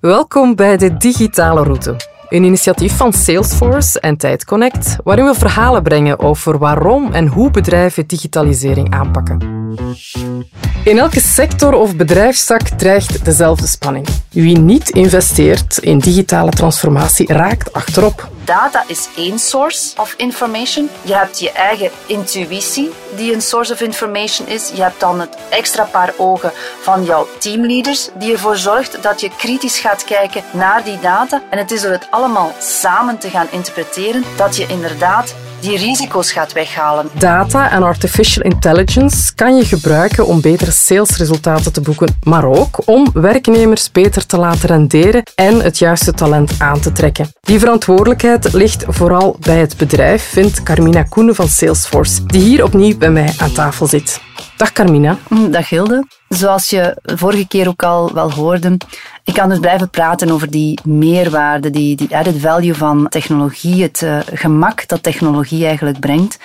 Welkom bij de Digitale Route. Een initiatief van Salesforce en TijdConnect, waarin we verhalen brengen over waarom en hoe bedrijven digitalisering aanpakken. In elke sector of bedrijfstak dreigt dezelfde spanning. Wie niet investeert in digitale transformatie raakt achterop. Data is één source of information. Je hebt je eigen intuïtie, die een source of information is. Je hebt dan het extra paar ogen van jouw teamleaders, die ervoor zorgt dat je kritisch gaat kijken naar die data. En het is door het allemaal samen te gaan interpreteren dat je inderdaad die risico's gaat weghalen. Data en artificial intelligence kan je gebruiken om betere salesresultaten te boeken, maar ook om werknemers beter te laten renderen en het juiste talent aan te trekken. Die verantwoordelijkheid ligt vooral bij het bedrijf, vindt Carmina Koenen van Salesforce, die hier opnieuw bij mij aan tafel zit. Dag Carmina. Mm, dag Hilde. Zoals je vorige keer ook al wel hoorde, ik kan dus blijven praten over die meerwaarde, die, die added value van technologie, het uh, gemak dat technologie eigenlijk brengt.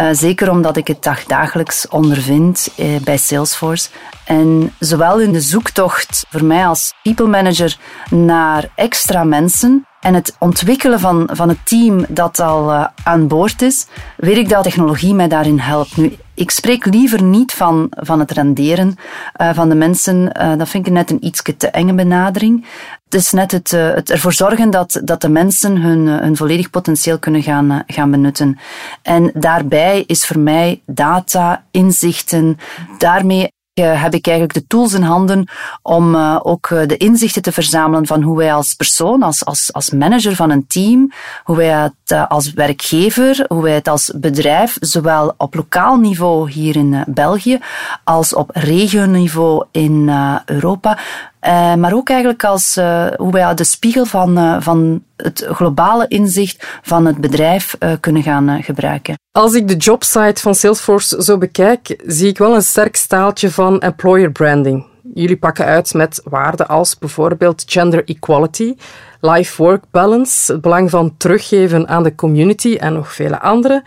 Uh, zeker omdat ik het dagdagelijks ondervind uh, bij Salesforce. En zowel in de zoektocht voor mij als people manager naar extra mensen, en het ontwikkelen van, van het team dat al aan boord is, weet ik dat technologie mij daarin helpt. Ik spreek liever niet van, van het renderen uh, van de mensen. Uh, dat vind ik net een iets te enge benadering. Het is net het, het ervoor zorgen dat, dat de mensen hun, hun volledig potentieel kunnen gaan, gaan benutten. En daarbij is voor mij data, inzichten, daarmee heb ik eigenlijk de tools in handen om uh, ook uh, de inzichten te verzamelen van hoe wij als persoon, als, als, als manager van een team, hoe wij het als werkgever, hoe wij het als bedrijf, zowel op lokaal niveau hier in België als op regioniveau in Europa, uh, maar ook eigenlijk als uh, hoe wij de spiegel van, uh, van het globale inzicht van het bedrijf kunnen gaan gebruiken. Als ik de jobsite van Salesforce zo bekijk, zie ik wel een sterk staaltje van employer branding. Jullie pakken uit met waarden als bijvoorbeeld gender equality, life-work balance, het belang van teruggeven aan de community en nog vele andere.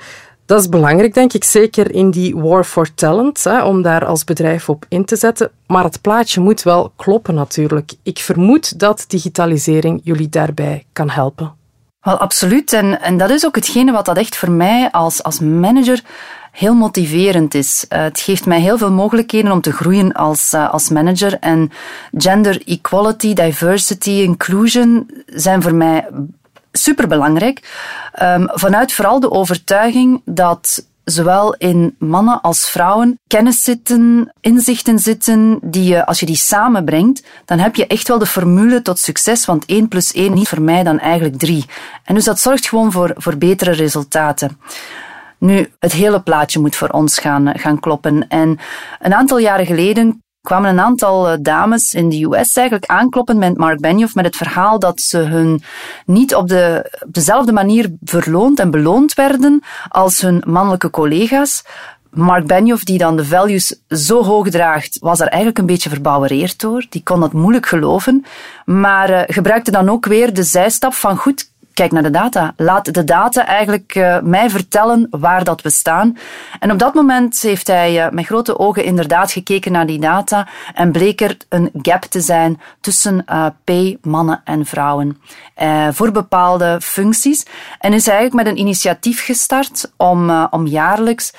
Dat is belangrijk, denk ik, zeker in die war for talent, hè, om daar als bedrijf op in te zetten. Maar het plaatje moet wel kloppen natuurlijk. Ik vermoed dat digitalisering jullie daarbij kan helpen. Wel, absoluut. En, en dat is ook hetgene wat dat echt voor mij als, als manager heel motiverend is. Uh, het geeft mij heel veel mogelijkheden om te groeien als, uh, als manager. En gender equality, diversity, inclusion zijn voor mij superbelangrijk. Um, vanuit vooral de overtuiging dat zowel in mannen als vrouwen kennis zitten, inzichten zitten, die je, als je die samenbrengt, dan heb je echt wel de formule tot succes, want 1 plus 1 niet voor mij dan eigenlijk 3. En dus dat zorgt gewoon voor, voor betere resultaten. Nu, het hele plaatje moet voor ons gaan, gaan kloppen. En een aantal jaren geleden kwamen een aantal eh, dames in de US eigenlijk aankloppen met Mark Benioff met het verhaal dat ze hun niet op, de, op dezelfde manier verloond en beloond werden als hun mannelijke collega's. Mark Benioff, die dan de values zo hoog draagt, was daar eigenlijk een beetje verbouwereerd door. Die kon dat moeilijk geloven, maar uh, gebruikte dan ook weer de zijstap van goed, kijk naar de data. Laat de data eigenlijk uh, mij vertellen waar dat we staan. En op dat moment heeft hij uh, met grote ogen inderdaad gekeken naar die data en bleek er een gap te zijn tussen uh, P, mannen en vrouwen voor bepaalde functies. En is eigenlijk met een initiatief gestart om, om jaarlijks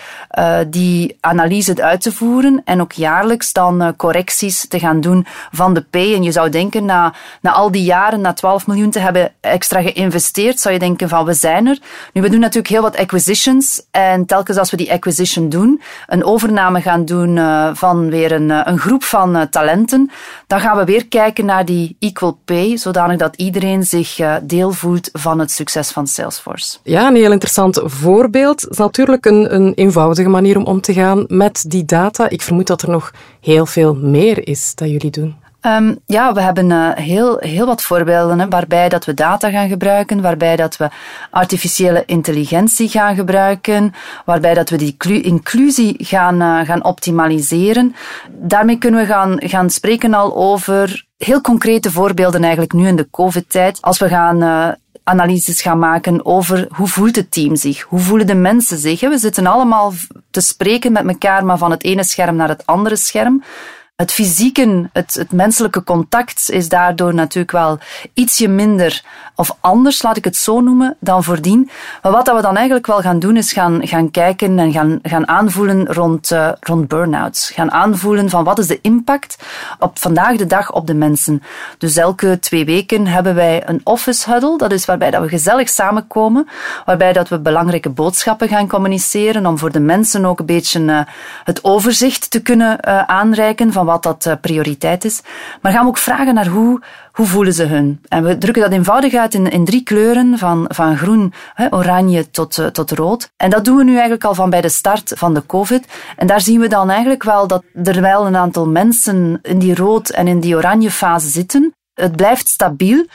die analyse uit te voeren en ook jaarlijks dan correcties te gaan doen van de P. En je zou denken, na, na al die jaren, na 12 miljoen te hebben extra geïnvesteerd, zou je denken van we zijn er. Nu, we doen natuurlijk heel wat acquisitions en telkens als we die acquisition doen, een overname gaan doen uh, van weer een, uh, een groep van uh, talenten, dan gaan we weer kijken naar die equal pay, zodanig dat iedereen zich deel voelt van het succes van Salesforce. Ja, een heel interessant voorbeeld. Het is natuurlijk een, een eenvoudige manier om om te gaan met die data. Ik vermoed dat er nog heel veel meer is dat jullie doen. Um, ja, we hebben uh, heel, heel wat voorbeelden hè, waarbij dat we data gaan gebruiken, waarbij dat we artificiële intelligentie gaan gebruiken, waarbij dat we die inclusie gaan, uh, gaan optimaliseren. Daarmee kunnen we gaan, gaan spreken al over heel concrete voorbeelden eigenlijk nu in de COVID-tijd. Als we gaan uh, analyses gaan maken over hoe voelt het team zich, hoe voelen de mensen zich. We zitten allemaal te spreken met elkaar, maar van het ene scherm naar het andere scherm. Het fysieke, het, het menselijke contact is daardoor natuurlijk wel ietsje minder of anders, laat ik het zo noemen, dan voordien. Maar wat dat we dan eigenlijk wel gaan doen, is gaan, gaan kijken en gaan, gaan aanvoelen rond, uh, rond burn-outs. Gaan aanvoelen van wat is de impact op vandaag de dag op de mensen. Dus elke twee weken hebben wij een office huddle. Dat is waarbij dat we gezellig samenkomen, waarbij dat we belangrijke boodschappen gaan communiceren om voor de mensen ook een beetje uh, het overzicht te kunnen uh, aanreiken van wat dat prioriteit is. Maar gaan we ook vragen naar hoe hoe voelen ze hun? En we drukken dat eenvoudig uit in, in drie kleuren, van, van groen, hè, oranje tot, uh, tot rood. En dat doen we nu eigenlijk al van bij de start van de COVID. En daar zien we dan eigenlijk wel dat er wel een aantal mensen in die rood en in die oranje fase zitten. Het blijft stabiel.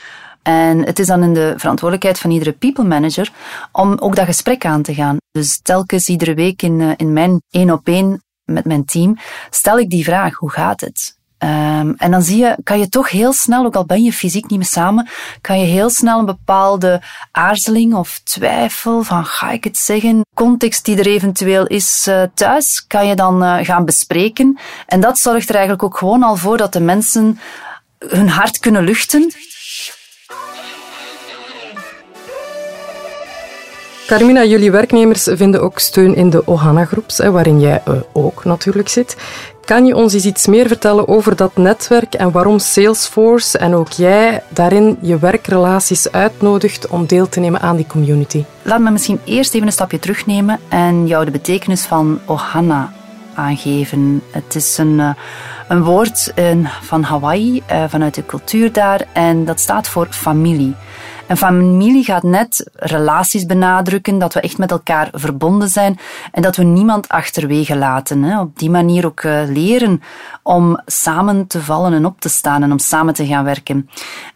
En het is dan in de verantwoordelijkheid van iedere people manager om ook dat gesprek aan te gaan. Dus telkens iedere week in, uh, in mijn één op één met mijn team stel ik die vraag: hoe gaat het? Um, en dan zie je, kan je toch heel snel, ook al ben je fysiek niet meer samen, kan je heel snel een bepaalde aarzeling of twijfel van ga ik het zeggen, context die er eventueel is uh, thuis, kan je dan uh, gaan bespreken. En dat zorgt er eigenlijk ook gewoon al voor dat de mensen hun hart kunnen luchten. Carmina, jullie werknemers vinden ook steun in de Ohana-groeps, waarin jij uh, ook natuurlijk zit. Kan je ons eens iets meer vertellen over dat netwerk en waarom Salesforce en ook jij daarin je werkrelaties uitnodigt om deel te nemen aan die community? Laat me misschien eerst even een stapje terugnemen en jou de betekenis van Ohana aangeven. Het is een, eh, een woord van Hawaii, eh, vanuit de cultuur daar, en dat staat voor familie. En familie gaat net relaties benadrukken, dat we echt met elkaar verbonden zijn en dat we niemand achterwege laten. Hè. Op die manier ook uh, leren om samen te vallen en op te staan en om samen te gaan werken.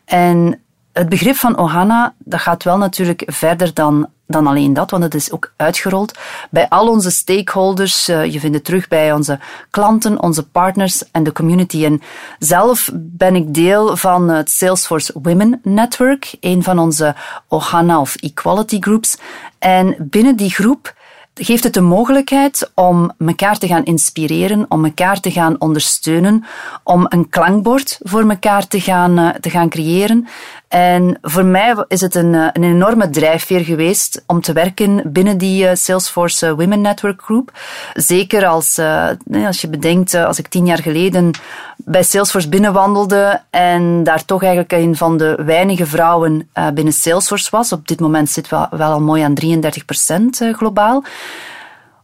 En het begrip van Ohana, dat gaat wel natuurlijk verder dan dan alleen dat, want het is ook uitgerold bij al onze stakeholders. Uh, je vindt het terug bij onze klanten, onze partners en de community. En zelf ben ik deel van het Salesforce Women Network, een van onze Ohana of Equality Groups. En binnen die groep geeft het de mogelijkheid om elkaar te gaan inspireren, om elkaar te gaan ondersteunen, om een klankbord voor elkaar te gaan, uh, te gaan creëren. En voor mij is het een, eh, een enorme drijfveer geweest om te werken binnen die uh, Salesforce Women Network Group. Zeker als, als je bedenkt, als ik tien jaar geleden bij Salesforce binnenwandelde en daar toch eigenlijk een van de weinige vrouwen binnen Salesforce was. Op dit moment zit wel, wel al mooi aan 33 procent globaal.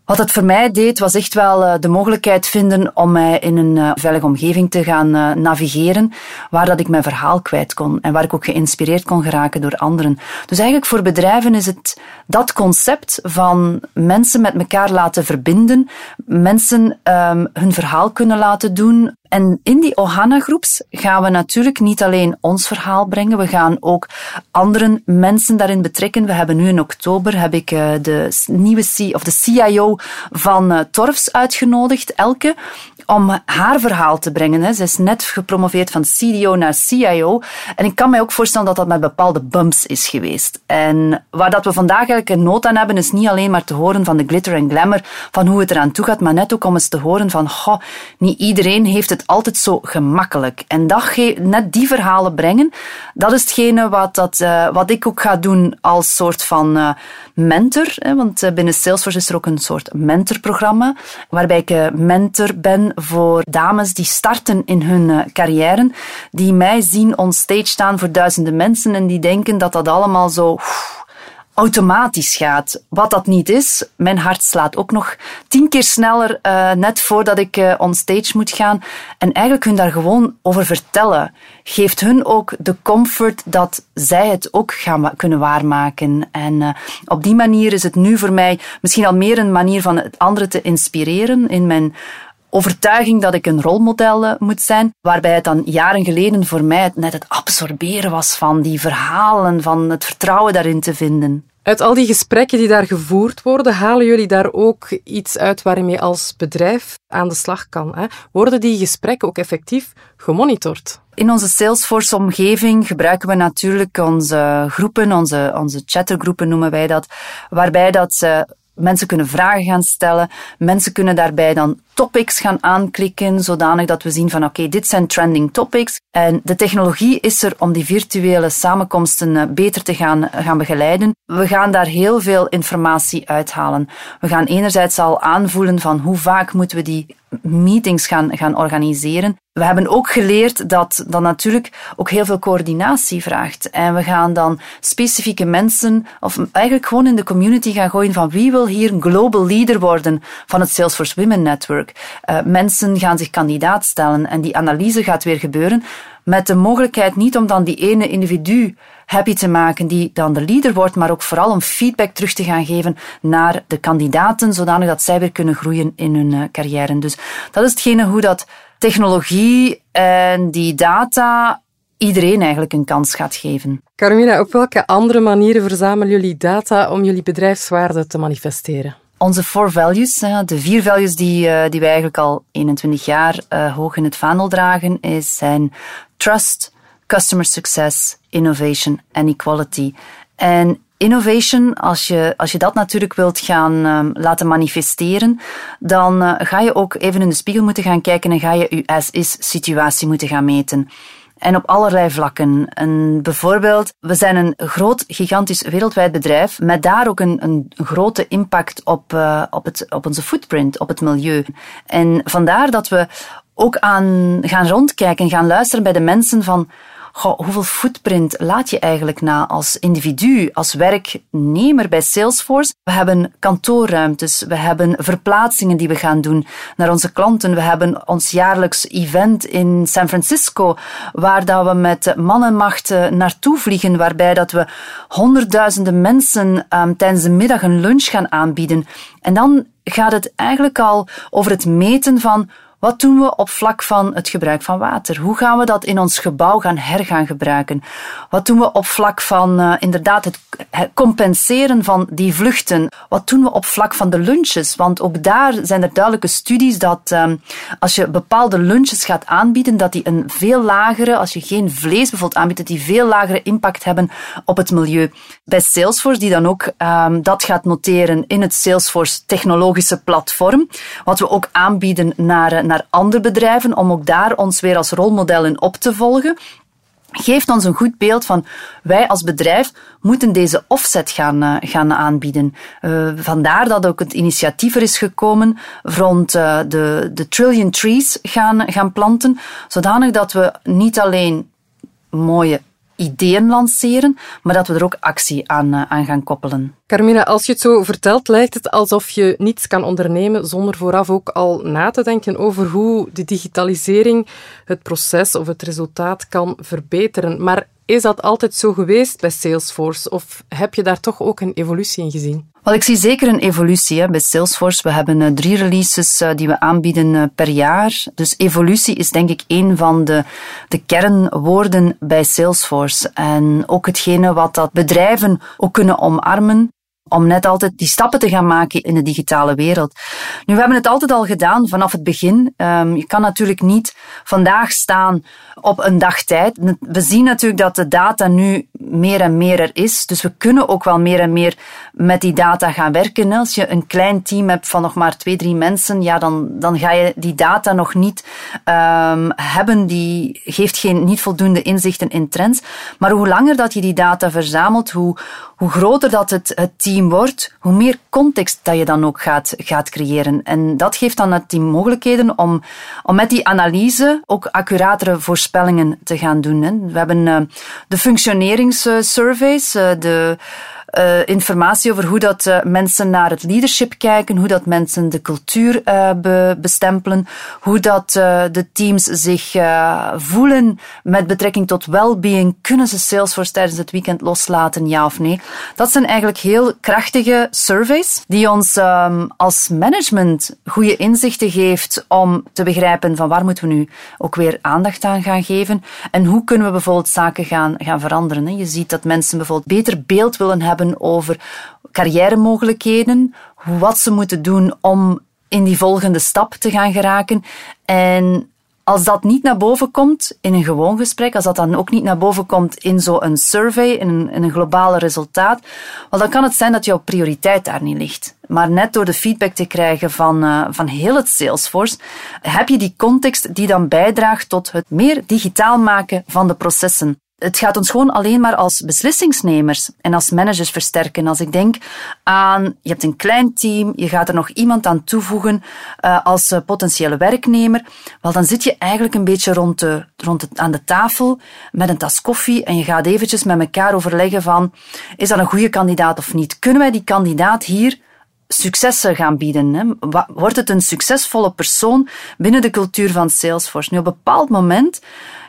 Wat het voor mij deed, was echt wel uh, de mogelijkheid vinden om mij in een uh, veilige omgeving te gaan uh, navigeren, waar dat ik mijn verhaal kwijt kon en waar ik ook geïnspireerd kon geraken door anderen. Dus eigenlijk voor bedrijven is het dat concept van mensen met elkaar laten verbinden, mensen um, hun verhaal kunnen laten doen, en in die Ohana-groeps gaan we natuurlijk niet alleen ons verhaal brengen, we gaan ook andere mensen daarin betrekken. We hebben nu in oktober heb ik uh, de nieuwe C, of de CIO van uh, Torfs uitgenodigd, Elke, om haar verhaal te brengen. Hè. Ze is net gepromoveerd van CDO naar CIO. En ik kan mij ook voorstellen dat dat met bepaalde bumps is geweest. En waar dat we vandaag eigenlijk een nood aan hebben, is niet alleen maar te horen van de glitter en glamour, van hoe het eraan toe gaat, maar net ook om eens te horen van, goh, niet iedereen heeft het altijd zo gemakkelijk. En dat net die verhalen brengen, dat is hetgene wat, dat, uh, wat ik ook ga doen als soort van uh, mentor. Hè, want uh, binnen Salesforce is er ook een soort mentorprogramma, waarbij ik mentor ben voor dames die starten in hun carrière, die mij zien on stage staan voor duizenden mensen en die denken dat dat allemaal zo automatisch gaat. Wat dat niet is. Mijn hart slaat ook nog tien keer sneller uh, net voordat ik uh, on stage moet gaan. En eigenlijk hun daar gewoon over vertellen. Geeft hun ook de comfort dat zij het ook gaan kunnen waarmaken. En op die manier is het nu voor mij misschien al meer een manier van het anderen te inspireren in mijn overtuiging dat ik een rolmodel moet zijn, waarbij het dan jaren geleden voor mij net het absorberen was van die verhalen, van het vertrouwen daarin te vinden. Uit al die gesprekken die daar gevoerd worden, halen jullie daar ook iets uit waarmee als bedrijf aan de slag kan? Hè? Worden die gesprekken ook effectief gemonitord? In onze Salesforce-omgeving gebruiken we natuurlijk onze groepen, onze, onze chattergroepen noemen wij dat, waarbij dat Mensen kunnen vragen gaan stellen. Mensen kunnen daarbij dan topics gaan aanklikken, zodanig dat we zien van oké, dit zijn trending topics. En de technologie is er om die virtuele samenkomsten eh, beter te gaan, gaan begeleiden. We gaan daar heel veel informatie uithalen. We gaan enerzijds al aanvoelen van hoe vaak moeten we die meetings gaan, gaan organiseren. We hebben ook geleerd dat dat natuurlijk ook heel veel coördinatie vraagt. En we gaan dan specifieke mensen, of eigenlijk gewoon in de community gaan gooien van wie wil hier een global leader worden van het Salesforce Women Network. Uh, mensen gaan zich kandidaat stellen en die analyse gaat weer gebeuren met de mogelijkheid niet om dan die ene individu happy te maken die dan de leader wordt, maar ook vooral om feedback terug te gaan geven naar de kandidaten, zodanig dat zij weer kunnen groeien in hun uh, carrière. Dus dat is hetgene hoe dat technologie en die data iedereen eigenlijk een kans gaat geven. Carmina, op welke andere manieren verzamelen jullie data om jullie bedrijfswaarde te manifesteren? Onze four values, de vier values die, eh, die wij eigenlijk al 21 jaar uh, hoog in het vaandel dragen, is, zijn trust, customer success, innovation en equality. En innovation, als je, als je dat natuurlijk wilt gaan um, laten manifesteren, dan uh, ga je ook even in de spiegel moeten gaan kijken en ga je je as-is situatie moeten gaan meten. En op allerlei vlakken. En bijvoorbeeld, we zijn een groot, gigantisch wereldwijd bedrijf met daar ook een, een grote impact op, uh, op, het, op onze footprint, op het milieu. En vandaar dat we ook aan gaan rondkijken, gaan luisteren bij de mensen van hoeveel footprint laat je eigenlijk na als individu, als werknemer bij Salesforce? We hebben kantoorruimtes, we hebben verplaatsingen die we gaan doen naar onze klanten. We hebben ons jaarlijks event in San Francisco, waar dat we met mannenmacht naartoe vliegen, waarbij dat we honderdduizenden mensen um, tijdens de middag een lunch gaan aanbieden. En dan gaat het eigenlijk al over het meten van wat doen we op vlak van het gebruik van water? Hoe gaan we dat in ons gebouw gaan hergaan gebruiken? Wat doen we op vlak van uh, inderdaad het compenseren van die vluchten? Wat doen we op vlak van de lunches? Want ook daar zijn er duidelijke studies dat um, als je bepaalde lunches gaat aanbieden, dat die een veel lagere, als je geen vlees bijvoorbeeld aanbiedt, dat die veel lagere impact hebben op het milieu. Bij Salesforce, die dan ook um, dat gaat noteren in het Salesforce technologische platform, wat we ook aanbieden naar naar andere bedrijven om ook daar ons weer als rolmodel in op te volgen geeft ons een goed beeld van wij als bedrijf moeten deze offset gaan, uh, gaan aanbieden. Uh, vandaar dat ook het initiatief er is gekomen rond uh, de, de trillion trees gaan, gaan planten, zodanig dat we niet alleen mooie ideeën lanceren, maar dat we er ook actie aan, uh, aan gaan koppelen. Carmina, als je het zo vertelt, lijkt het alsof je niets kan ondernemen zonder vooraf ook al na te denken over hoe de digitalisering het proces of het resultaat kan verbeteren. Maar is dat altijd zo geweest bij Salesforce of heb je daar toch ook een evolutie in gezien? Wel, ik zie zeker een evolutie hè, bij Salesforce. We hebben uh, drie releases uh, die we aanbieden uh, per jaar. Dus evolutie is denk ik een van de, de kernwoorden bij Salesforce. En ook hetgene wat dat bedrijven ook kunnen omarmen om net altijd die stappen te gaan maken in de digitale wereld. Nu, we hebben het altijd al gedaan vanaf het begin. Um, je kan natuurlijk niet vandaag staan op een dag tijd. We zien natuurlijk dat de data nu meer en meer er is. Dus we kunnen ook wel meer en meer met die data gaan werken. Als je een klein team hebt van nog maar twee, drie mensen, ja, dan, dan ga je die data nog niet um, hebben. Die geeft geen, niet voldoende inzichten in trends. Maar hoe langer dat je die data verzamelt, hoe, hoe groter dat het, het team wordt, hoe meer context dat je dan ook gaat, gaat creëren. En dat geeft dan het team mogelijkheden om, om met die analyse ook accuratere voorspellingen te gaan doen. We hebben uh, de functioneringssurveys, uh, de uh, informatie over hoe dat uh, mensen naar het leadership kijken, hoe dat mensen de cultuur uh, be bestempelen, hoe dat de teams zich voelen met betrekking tot well-being. Kunnen ze Salesforce tijdens het weekend loslaten, ja of nee? Dat zijn eigenlijk heel krachtige surveys die ons um, als management goede inzichten geeft om te begrijpen van waar moeten we nu ook weer aandacht aan gaan geven en hoe kunnen we bijvoorbeeld zaken gaan, gaan veranderen. Je ziet dat mensen bijvoorbeeld beter beeld willen hebben over carrière-mogelijkheden, wat ze moeten doen om in die volgende stap te gaan geraken. En Als dat niet naar boven komt in een gewoon gesprek, als dat dan ook niet naar boven komt in zo'n survey, in een, een globale resultaat, dan kan het zijn dat jouw prioriteit daar niet ligt. Maar net door de feedback te krijgen van, uh, van heel het Salesforce, heb je die context die dan bijdraagt tot het meer digitaal maken van de processen. Het gaat ons gewoon alleen maar als beslissingsnemers en als managers versterken. Als ik denk aan, je hebt een klein team, je gaat er nog iemand aan toevoegen uh, als uh, potentiële werknemer, wel dan zit je eigenlijk een beetje rond, de, rond het, aan de tafel met een tas koffie en je gaat eventjes met elkaar overleggen van, is dat een goede kandidaat of niet? Kunnen wij die kandidaat hier successen gaan bieden. Hè? Wordt het een succesvolle persoon binnen de cultuur van Salesforce? Nu, op een bepaald moment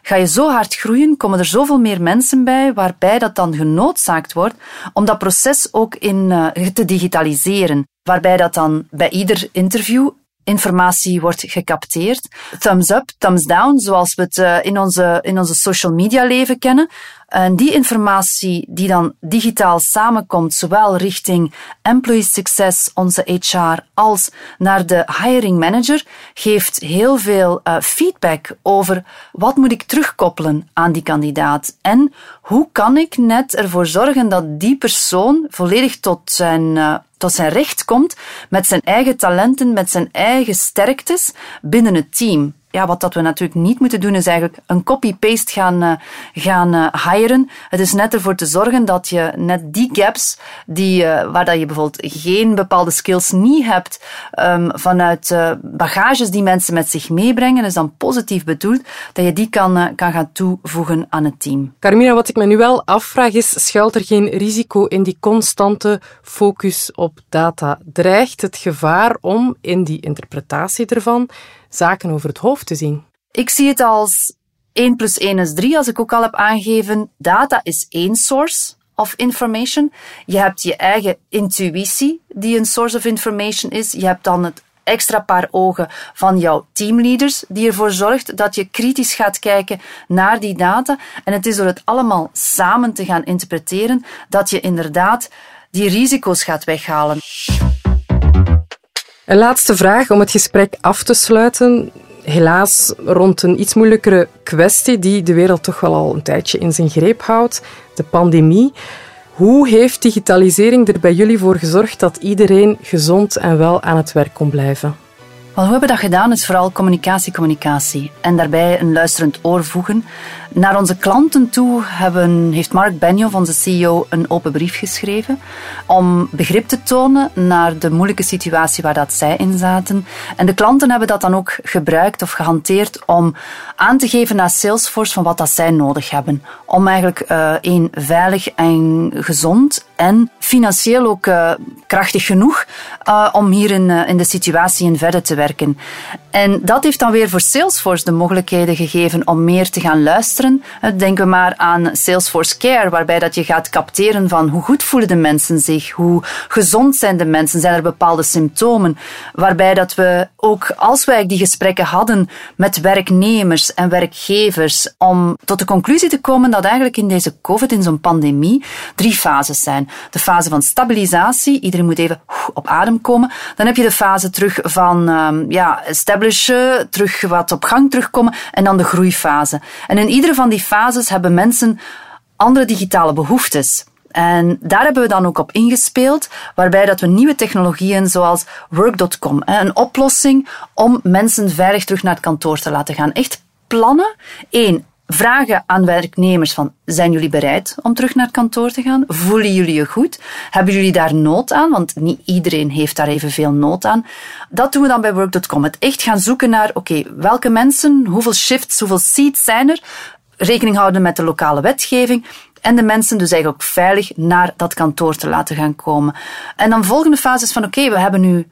ga je zo hard groeien, komen er zoveel meer mensen bij, waarbij dat dan genoodzaakt wordt om dat proces ook in, uh, te digitaliseren. Waarbij dat dan bij ieder interview informatie wordt gecapteerd. Thumbs up, thumbs down, zoals we het uh, in, onze, in onze social media leven kennen. En die informatie die dan digitaal samenkomt, zowel richting employee success, onze HR, als naar de hiring manager, geeft heel veel uh, feedback over wat moet ik terugkoppelen aan die kandidaat. En hoe kan ik net ervoor zorgen dat die persoon volledig tot zijn, uh, tot zijn recht komt met zijn eigen talenten, met zijn eigen sterktes binnen het team ja, wat dat we natuurlijk niet moeten doen, is eigenlijk een copy-paste gaan, uh, gaan uh, hiren. Het is net ervoor te zorgen dat je net die gaps, die, uh, waar dat je bijvoorbeeld geen bepaalde skills niet hebt, um, vanuit bagages die mensen met zich meebrengen, is dan positief bedoeld, dat je die kan, kan gaan toevoegen aan het team. Carmina, wat ik me nu wel afvraag is, schuilt er geen risico in die constante focus op data? Dreigt het gevaar om in die interpretatie ervan zaken over het hoofd te zien? Ik zie het als 1 plus 1 is 3, als ik ook al heb aangegeven. Data is één source of information. Je hebt je eigen intuïtie, die een source of information is. Je hebt dan het extra paar ogen van jouw teamleaders, die ervoor zorgt dat je kritisch gaat kijken naar die data. En het is door het allemaal samen te gaan interpreteren dat je inderdaad die risico's gaat weghalen. Een laatste vraag om het gesprek af te sluiten. Helaas rond een iets moeilijkere kwestie die de wereld toch wel al een tijdje in zijn greep houdt: de pandemie. Hoe heeft digitalisering er bij jullie voor gezorgd dat iedereen gezond en wel aan het werk kon blijven? Wat we hebben dat gedaan is vooral communicatie, communicatie. En daarbij een luisterend oor voegen. Naar onze klanten toe hebben, heeft Mark Benioff, onze CEO, een open brief geschreven om begrip te tonen naar de moeilijke situatie waar dat zij in zaten. En de klanten hebben dat dan ook gebruikt of gehanteerd om aan te geven naar Salesforce van wat dat zij nodig hebben. Om eigenlijk uh, veilig en gezond en financieel ook uh, krachtig genoeg uh, om hier in, in de situatie in verder te werken. En dat heeft dan weer voor Salesforce de mogelijkheden gegeven om meer te gaan luisteren. Denken we maar aan Salesforce Care, waarbij dat je gaat capteren van hoe goed voelen de mensen zich, hoe gezond zijn de mensen, zijn er bepaalde symptomen. Waarbij dat we ook, als wij die gesprekken hadden met werknemers en werkgevers, om tot de conclusie te komen dat eigenlijk in deze COVID, in zo'n pandemie, drie fases zijn. De fase van stabilisatie, iedereen moet even op adem komen. Dan heb je de fase terug van um, ja, establishen, terug wat op gang terugkomen en dan de groeifase. En in van die fases hebben mensen andere digitale behoeftes. En daar hebben we dan ook op ingespeeld, waarbij dat we nieuwe technologieën zoals Work.com, een oplossing om mensen veilig terug naar het kantoor te laten gaan. Echt plannen. Eén, vragen aan werknemers van, zijn jullie bereid om terug naar het kantoor te gaan? Voelen jullie je goed? Hebben jullie daar nood aan? Want niet iedereen heeft daar evenveel nood aan. Dat doen we dan bij Work.com. Het echt gaan zoeken naar, oké, welke mensen, hoeveel shifts, hoeveel seats zijn er? Rekening houden met de lokale wetgeving. En de mensen dus eigenlijk ook veilig naar dat kantoor te laten gaan komen. En dan volgende fase is van, oké, we hebben nu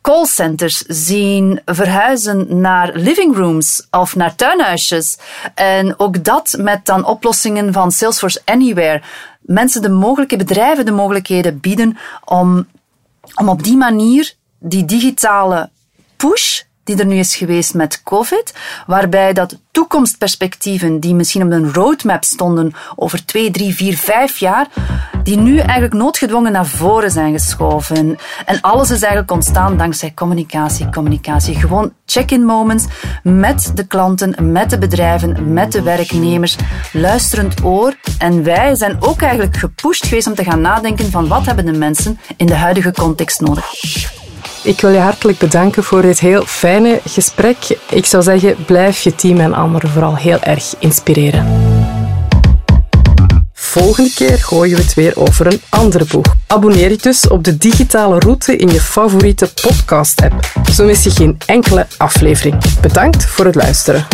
callcenters zien verhuizen naar living rooms of naar tuinhuisjes. En ook dat met dan oplossingen van Salesforce Anywhere. Mensen de mogelijke bedrijven de mogelijkheden bieden om, om op die manier die digitale push die er nu is geweest met COVID, waarbij dat toekomstperspectieven die misschien op een roadmap stonden over twee, drie, vier, vijf jaar, die nu eigenlijk noodgedwongen naar voren zijn geschoven. En alles is eigenlijk ontstaan dankzij communicatie, communicatie. Gewoon check-in moments met de klanten, met de bedrijven, met de werknemers, luisterend oor. En wij zijn ook eigenlijk gepusht geweest om te gaan nadenken van wat hebben de mensen in de huidige context nodig. Ik wil je hartelijk bedanken voor dit heel fijne gesprek. Ik zou zeggen, blijf je team en anderen vooral heel erg inspireren. Volgende keer gooien we het weer over een andere boeg. Abonneer je dus op de digitale route in je favoriete podcast-app. Zo mis je geen enkele aflevering. Bedankt voor het luisteren.